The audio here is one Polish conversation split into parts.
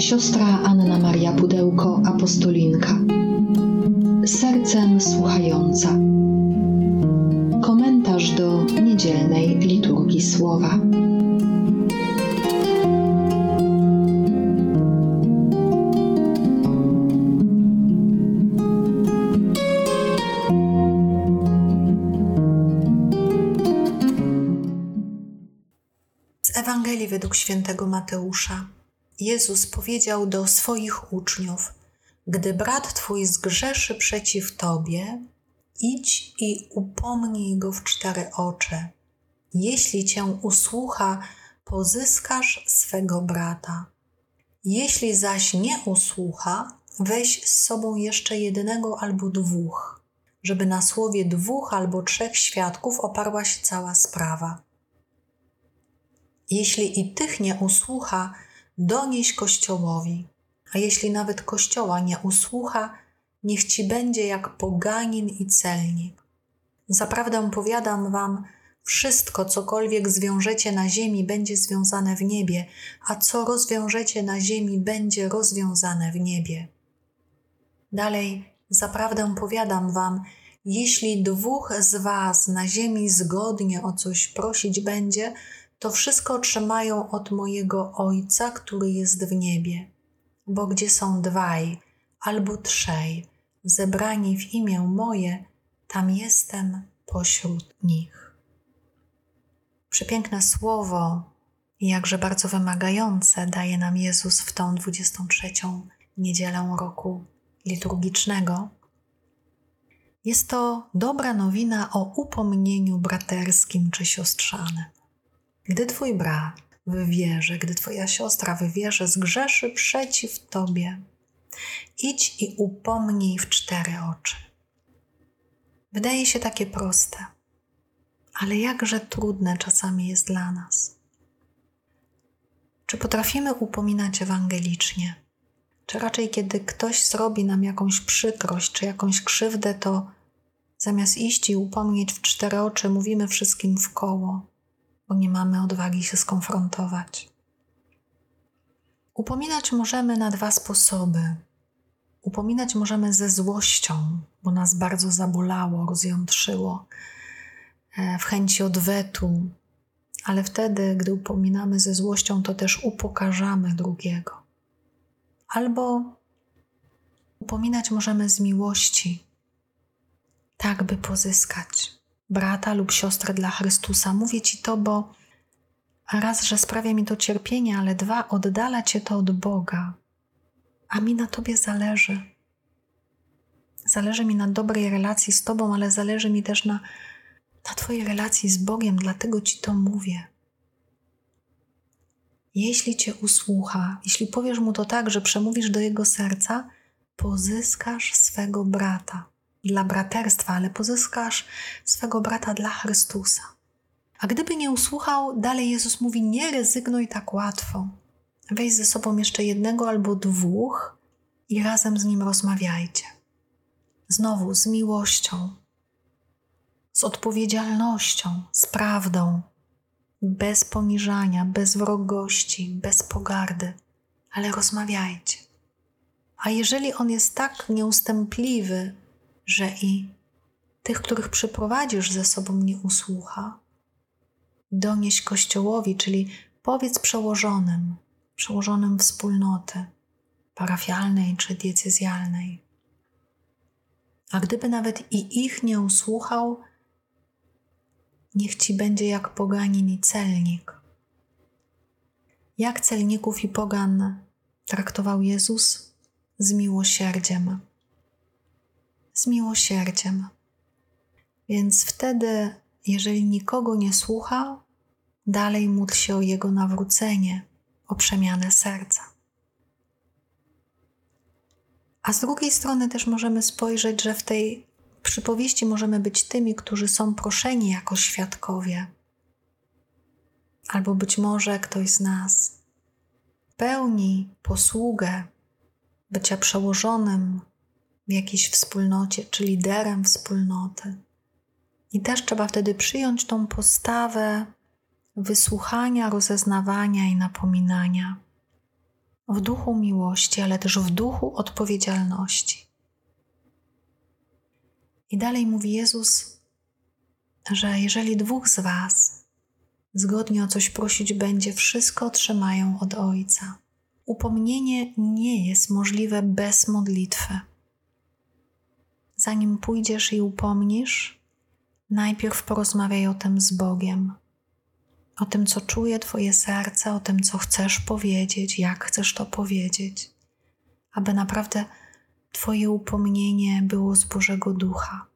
Siostra Anna Maria Pudełko, apostolinka. Sercem słuchająca. Komentarz do niedzielnej liturgii słowa. Z Ewangelii według świętego Mateusza. Jezus powiedział do swoich uczniów: Gdy brat twój zgrzeszy przeciw tobie, idź i upomnij go w cztery oczy. Jeśli cię usłucha, pozyskasz swego brata. Jeśli zaś nie usłucha, weź z sobą jeszcze jednego albo dwóch, żeby na słowie dwóch albo trzech świadków oparła się cała sprawa. Jeśli i tych nie usłucha, donieś Kościołowi, a jeśli nawet Kościoła nie usłucha, niech ci będzie jak poganin i celnik. Zaprawdę powiadam wam, wszystko, cokolwiek zwiążecie na ziemi, będzie związane w niebie, a co rozwiążecie na ziemi, będzie rozwiązane w niebie. Dalej, zaprawdę powiadam wam, jeśli dwóch z was na ziemi zgodnie o coś prosić będzie, to wszystko otrzymają od mojego Ojca, który jest w niebie. Bo gdzie są dwaj albo trzej zebrani w imię moje, tam jestem pośród nich. Przepiękne słowo jakże bardzo wymagające daje nam Jezus w tą 23. niedzielę roku liturgicznego. Jest to dobra nowina o upomnieniu braterskim czy siostrzanym. Gdy twój brat wywierze, gdy twoja siostra wywierze, zgrzeszy przeciw tobie, idź i upomnij w cztery oczy. Wydaje się takie proste, ale jakże trudne czasami jest dla nas. Czy potrafimy upominać ewangelicznie? Czy raczej, kiedy ktoś zrobi nam jakąś przykrość czy jakąś krzywdę, to zamiast iść i upomnieć w cztery oczy, mówimy wszystkim w koło, bo nie mamy odwagi się skonfrontować. Upominać możemy na dwa sposoby. Upominać możemy ze złością, bo nas bardzo zabolało, rozjątrzyło, e, w chęci odwetu, ale wtedy, gdy upominamy ze złością, to też upokarzamy drugiego. Albo upominać możemy z miłości, tak by pozyskać brata lub siostrę dla Chrystusa. Mówię Ci to, bo raz, że sprawia mi to cierpienie, ale dwa, oddala Cię to od Boga, a mi na Tobie zależy. Zależy mi na dobrej relacji z Tobą, ale zależy mi też na, na Twojej relacji z Bogiem, dlatego Ci to mówię. Jeśli Cię usłucha, jeśli powiesz Mu to tak, że przemówisz do Jego serca, pozyskasz swego brata dla braterstwa, ale pozyskasz swego brata dla Chrystusa. A gdyby nie usłuchał, dalej Jezus mówi: Nie rezygnuj tak łatwo. Weź ze sobą jeszcze jednego albo dwóch i razem z nim rozmawiajcie. Znowu z miłością, z odpowiedzialnością, z prawdą, bez poniżania, bez wrogości, bez pogardy, ale rozmawiajcie. A jeżeli on jest tak nieustępliwy, że i tych, których przyprowadzisz ze sobą, nie usłucha, donieś Kościołowi, czyli powiedz przełożonym, przełożonym wspólnoty parafialnej czy diecezjalnej. A gdyby nawet i ich nie usłuchał, niech ci będzie jak poganin i celnik. Jak celników i pogan traktował Jezus? Z miłosierdziem z miłosierdziem. Więc wtedy, jeżeli nikogo nie słucha, dalej módl się o jego nawrócenie, o przemianę serca. A z drugiej strony też możemy spojrzeć, że w tej przypowieści możemy być tymi, którzy są proszeni jako świadkowie. Albo być może ktoś z nas pełni posługę bycia przełożonym w jakiejś wspólnocie, czy liderem wspólnoty. I też trzeba wtedy przyjąć tą postawę wysłuchania, rozeznawania i napominania. w duchu miłości, ale też w duchu odpowiedzialności. I dalej mówi Jezus, że jeżeli dwóch z Was zgodnie o coś prosić będzie, wszystko otrzymają od Ojca. Upomnienie nie jest możliwe bez modlitwy. Zanim pójdziesz i upomnisz, najpierw porozmawiaj o tym z Bogiem. O tym, co czuje Twoje serce, o tym, co chcesz powiedzieć, jak chcesz to powiedzieć, aby naprawdę Twoje upomnienie było z Bożego Ducha.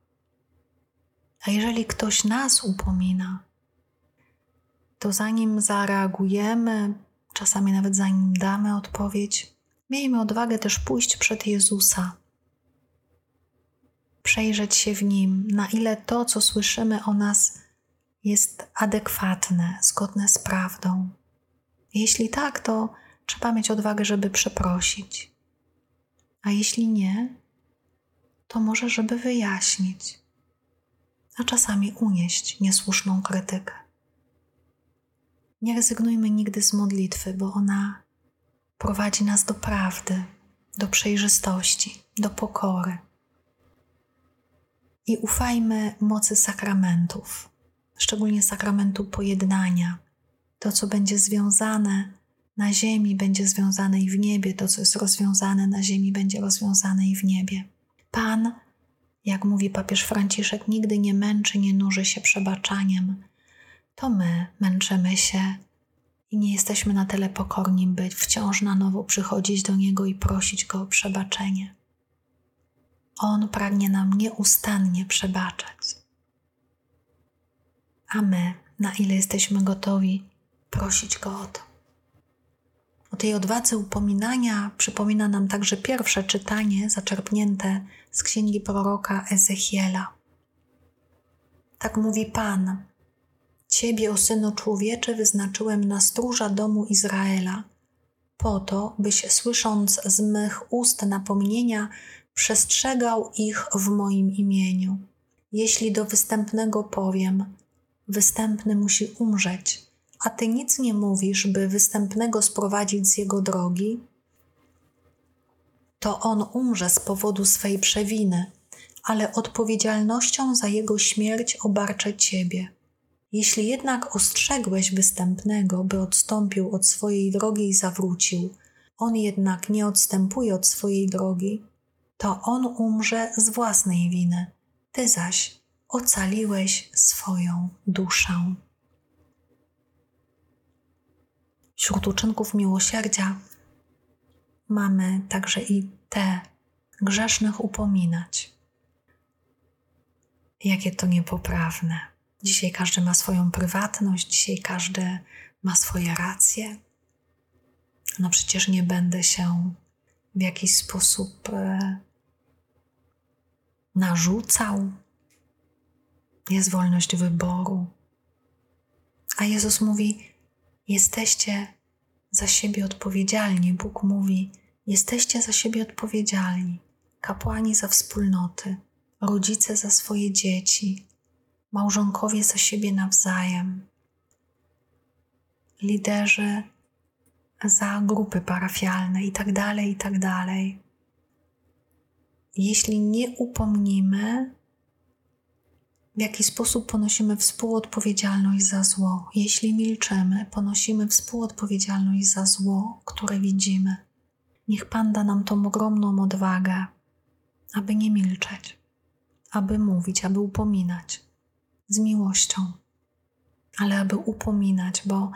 A jeżeli ktoś nas upomina, to zanim zareagujemy, czasami nawet zanim damy odpowiedź, miejmy odwagę też pójść przed Jezusa, przejrzeć się w nim, na ile to, co słyszymy o nas, jest adekwatne, zgodne z prawdą. Jeśli tak, to trzeba mieć odwagę, żeby przeprosić. A jeśli nie, to może, żeby wyjaśnić, a czasami unieść niesłuszną krytykę. Nie rezygnujmy nigdy z modlitwy, bo ona prowadzi nas do prawdy, do przejrzystości, do pokory. I ufajmy mocy sakramentów, szczególnie sakramentu pojednania. To, co będzie związane na ziemi, będzie związane i w niebie, to, co jest rozwiązane na ziemi, będzie rozwiązane i w niebie. Pan, jak mówi papież Franciszek, nigdy nie męczy, nie nuży się przebaczaniem to my męczymy się i nie jesteśmy na tyle pokorni, by wciąż na nowo przychodzić do Niego i prosić Go o przebaczenie. On pragnie nam nieustannie przebaczać. A my, na ile jesteśmy gotowi prosić Go o to. O tej odwadze upominania przypomina nam także pierwsze czytanie zaczerpnięte z księgi proroka Ezechiela. Tak mówi Pan, Ciebie, o synu człowieczy, wyznaczyłem na stróża domu Izraela, po to, byś słysząc z mych ust napomnienia, przestrzegał ich w moim imieniu. Jeśli do występnego powiem, występny musi umrzeć, a ty nic nie mówisz, by występnego sprowadzić z jego drogi, to on umrze z powodu swej przewiny, ale odpowiedzialnością za jego śmierć obarczę ciebie. Jeśli jednak ostrzegłeś występnego, by odstąpił od swojej drogi i zawrócił, on jednak nie odstępuje od swojej drogi, to on umrze z własnej winy, ty zaś ocaliłeś swoją duszę. Wśród uczynków miłosierdzia mamy także i te grzesznych upominać. Jakie to niepoprawne Dzisiaj każdy ma swoją prywatność, dzisiaj każdy ma swoje racje. No przecież nie będę się w jakiś sposób e, narzucał. Jest wolność wyboru. A Jezus mówi: Jesteście za siebie odpowiedzialni. Bóg mówi: Jesteście za siebie odpowiedzialni. Kapłani za wspólnoty, rodzice za swoje dzieci, małżonkowie za siebie nawzajem, liderzy za grupy parafialne i tak dalej, i tak. Jeśli nie upomnimy, w jaki sposób ponosimy współodpowiedzialność za zło. Jeśli milczymy, ponosimy współodpowiedzialność za zło, które widzimy. Niech Pan da nam tą ogromną odwagę, aby nie milczeć, aby mówić, aby upominać z miłością, ale aby upominać, bo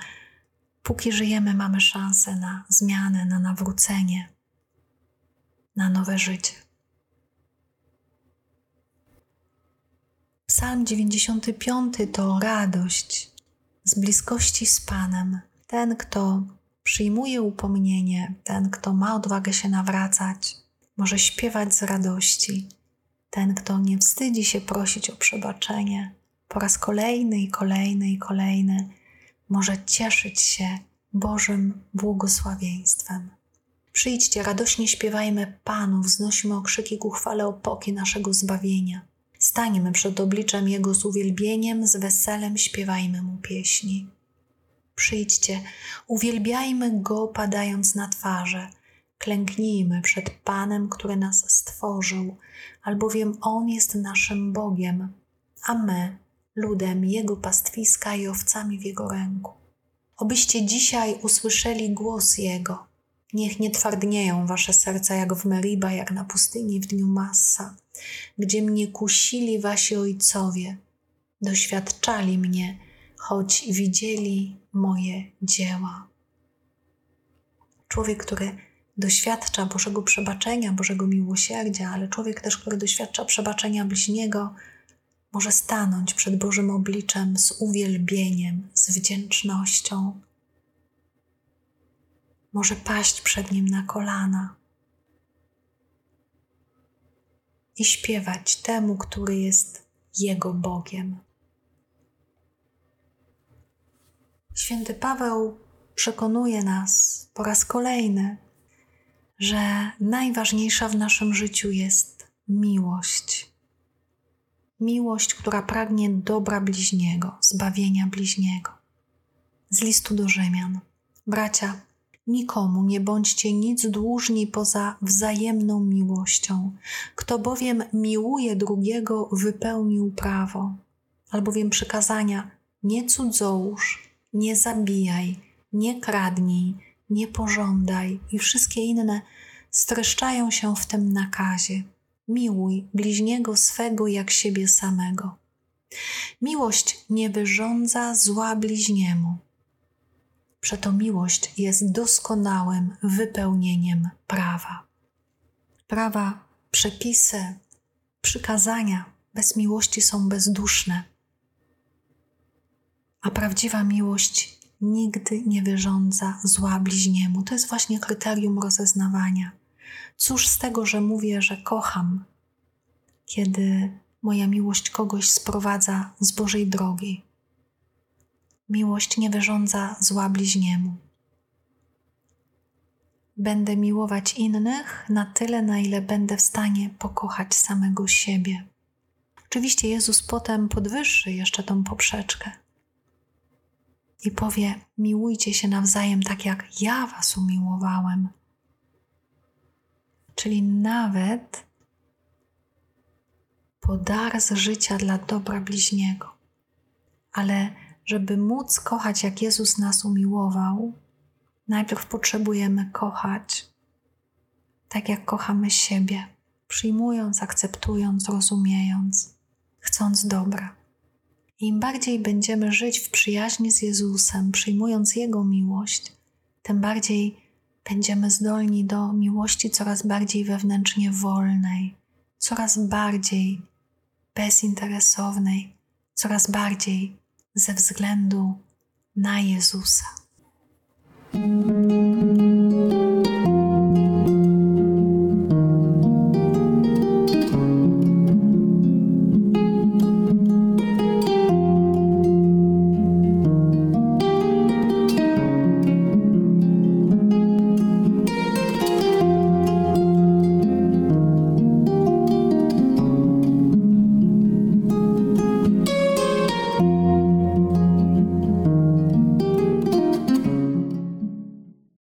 póki żyjemy, mamy szansę na zmianę, na nawrócenie, na nowe życie. Psalm 95 to radość z bliskości z Panem. Ten, kto przyjmuje upomnienie, ten, kto ma odwagę się nawracać, może śpiewać z radości. Ten, kto nie wstydzi się prosić o przebaczenie, po raz kolejny i kolejny i kolejny może cieszyć się Bożym błogosławieństwem. Przyjdźcie, radośnie śpiewajmy Panu, wznosimy okrzyki ku chwale opoki naszego zbawienia. Stańmy przed obliczem Jego z uwielbieniem, z weselem śpiewajmy Mu pieśni. Przyjdźcie, uwielbiajmy Go padając na twarze. Klęknijmy przed Panem, który nas stworzył, albowiem On jest naszym Bogiem, a my ludem Jego pastwiska i owcami w Jego ręku. Obyście dzisiaj usłyszeli głos Jego. Niech nie twardnieją wasze serca jak w Meriba, jak na pustyni w dniu Massa, gdzie mnie kusili wasi ojcowie, doświadczali mnie, choć widzieli moje dzieła. Człowiek, który doświadcza Bożego przebaczenia, Bożego miłosierdzia, ale człowiek też, który doświadcza przebaczenia bliźniego, może stanąć przed Bożym obliczem z uwielbieniem, z wdzięcznością. Może paść przed Nim na kolana i śpiewać temu, który jest Jego Bogiem. Święty Paweł przekonuje nas po raz kolejny, że najważniejsza w naszym życiu jest miłość. Miłość, która pragnie dobra bliźniego, zbawienia bliźniego. Z listu do Rzymian. Bracia, nikomu nie bądźcie nic dłużni poza wzajemną miłością. Kto bowiem miłuje drugiego, wypełnił prawo. Albowiem przykazania nie cudzołóż, nie zabijaj, nie kradnij, nie pożądaj i wszystkie inne streszczają się w tym nakazie. Miłuj bliźniego swego jak siebie samego. Miłość nie wyrządza zła bliźniemu. Przeto miłość jest doskonałym wypełnieniem prawa. Prawa, przepisy, przykazania bez miłości są bezduszne, a prawdziwa miłość nigdy nie wyrządza zła bliźniemu. To jest właśnie kryterium rozeznawania. Cóż z tego, że mówię, że kocham, kiedy moja miłość kogoś sprowadza z Bożej drogi? Miłość nie wyrządza zła bliźniemu. Będę miłować innych na tyle, na ile będę w stanie pokochać samego siebie. Oczywiście Jezus potem podwyższy jeszcze tą poprzeczkę i powie: Miłujcie się nawzajem tak, jak ja was umiłowałem. Czyli nawet podar z życia dla dobra bliźniego. Ale żeby móc kochać, jak Jezus nas umiłował, najpierw potrzebujemy kochać tak, jak kochamy siebie, przyjmując, akceptując, rozumiejąc, chcąc dobra. Im bardziej będziemy żyć w przyjaźni z Jezusem, przyjmując Jego miłość, tym bardziej będziemy zdolni do miłości coraz bardziej wewnętrznie wolnej, coraz bardziej bezinteresownej, coraz bardziej ze względu na Jezusa.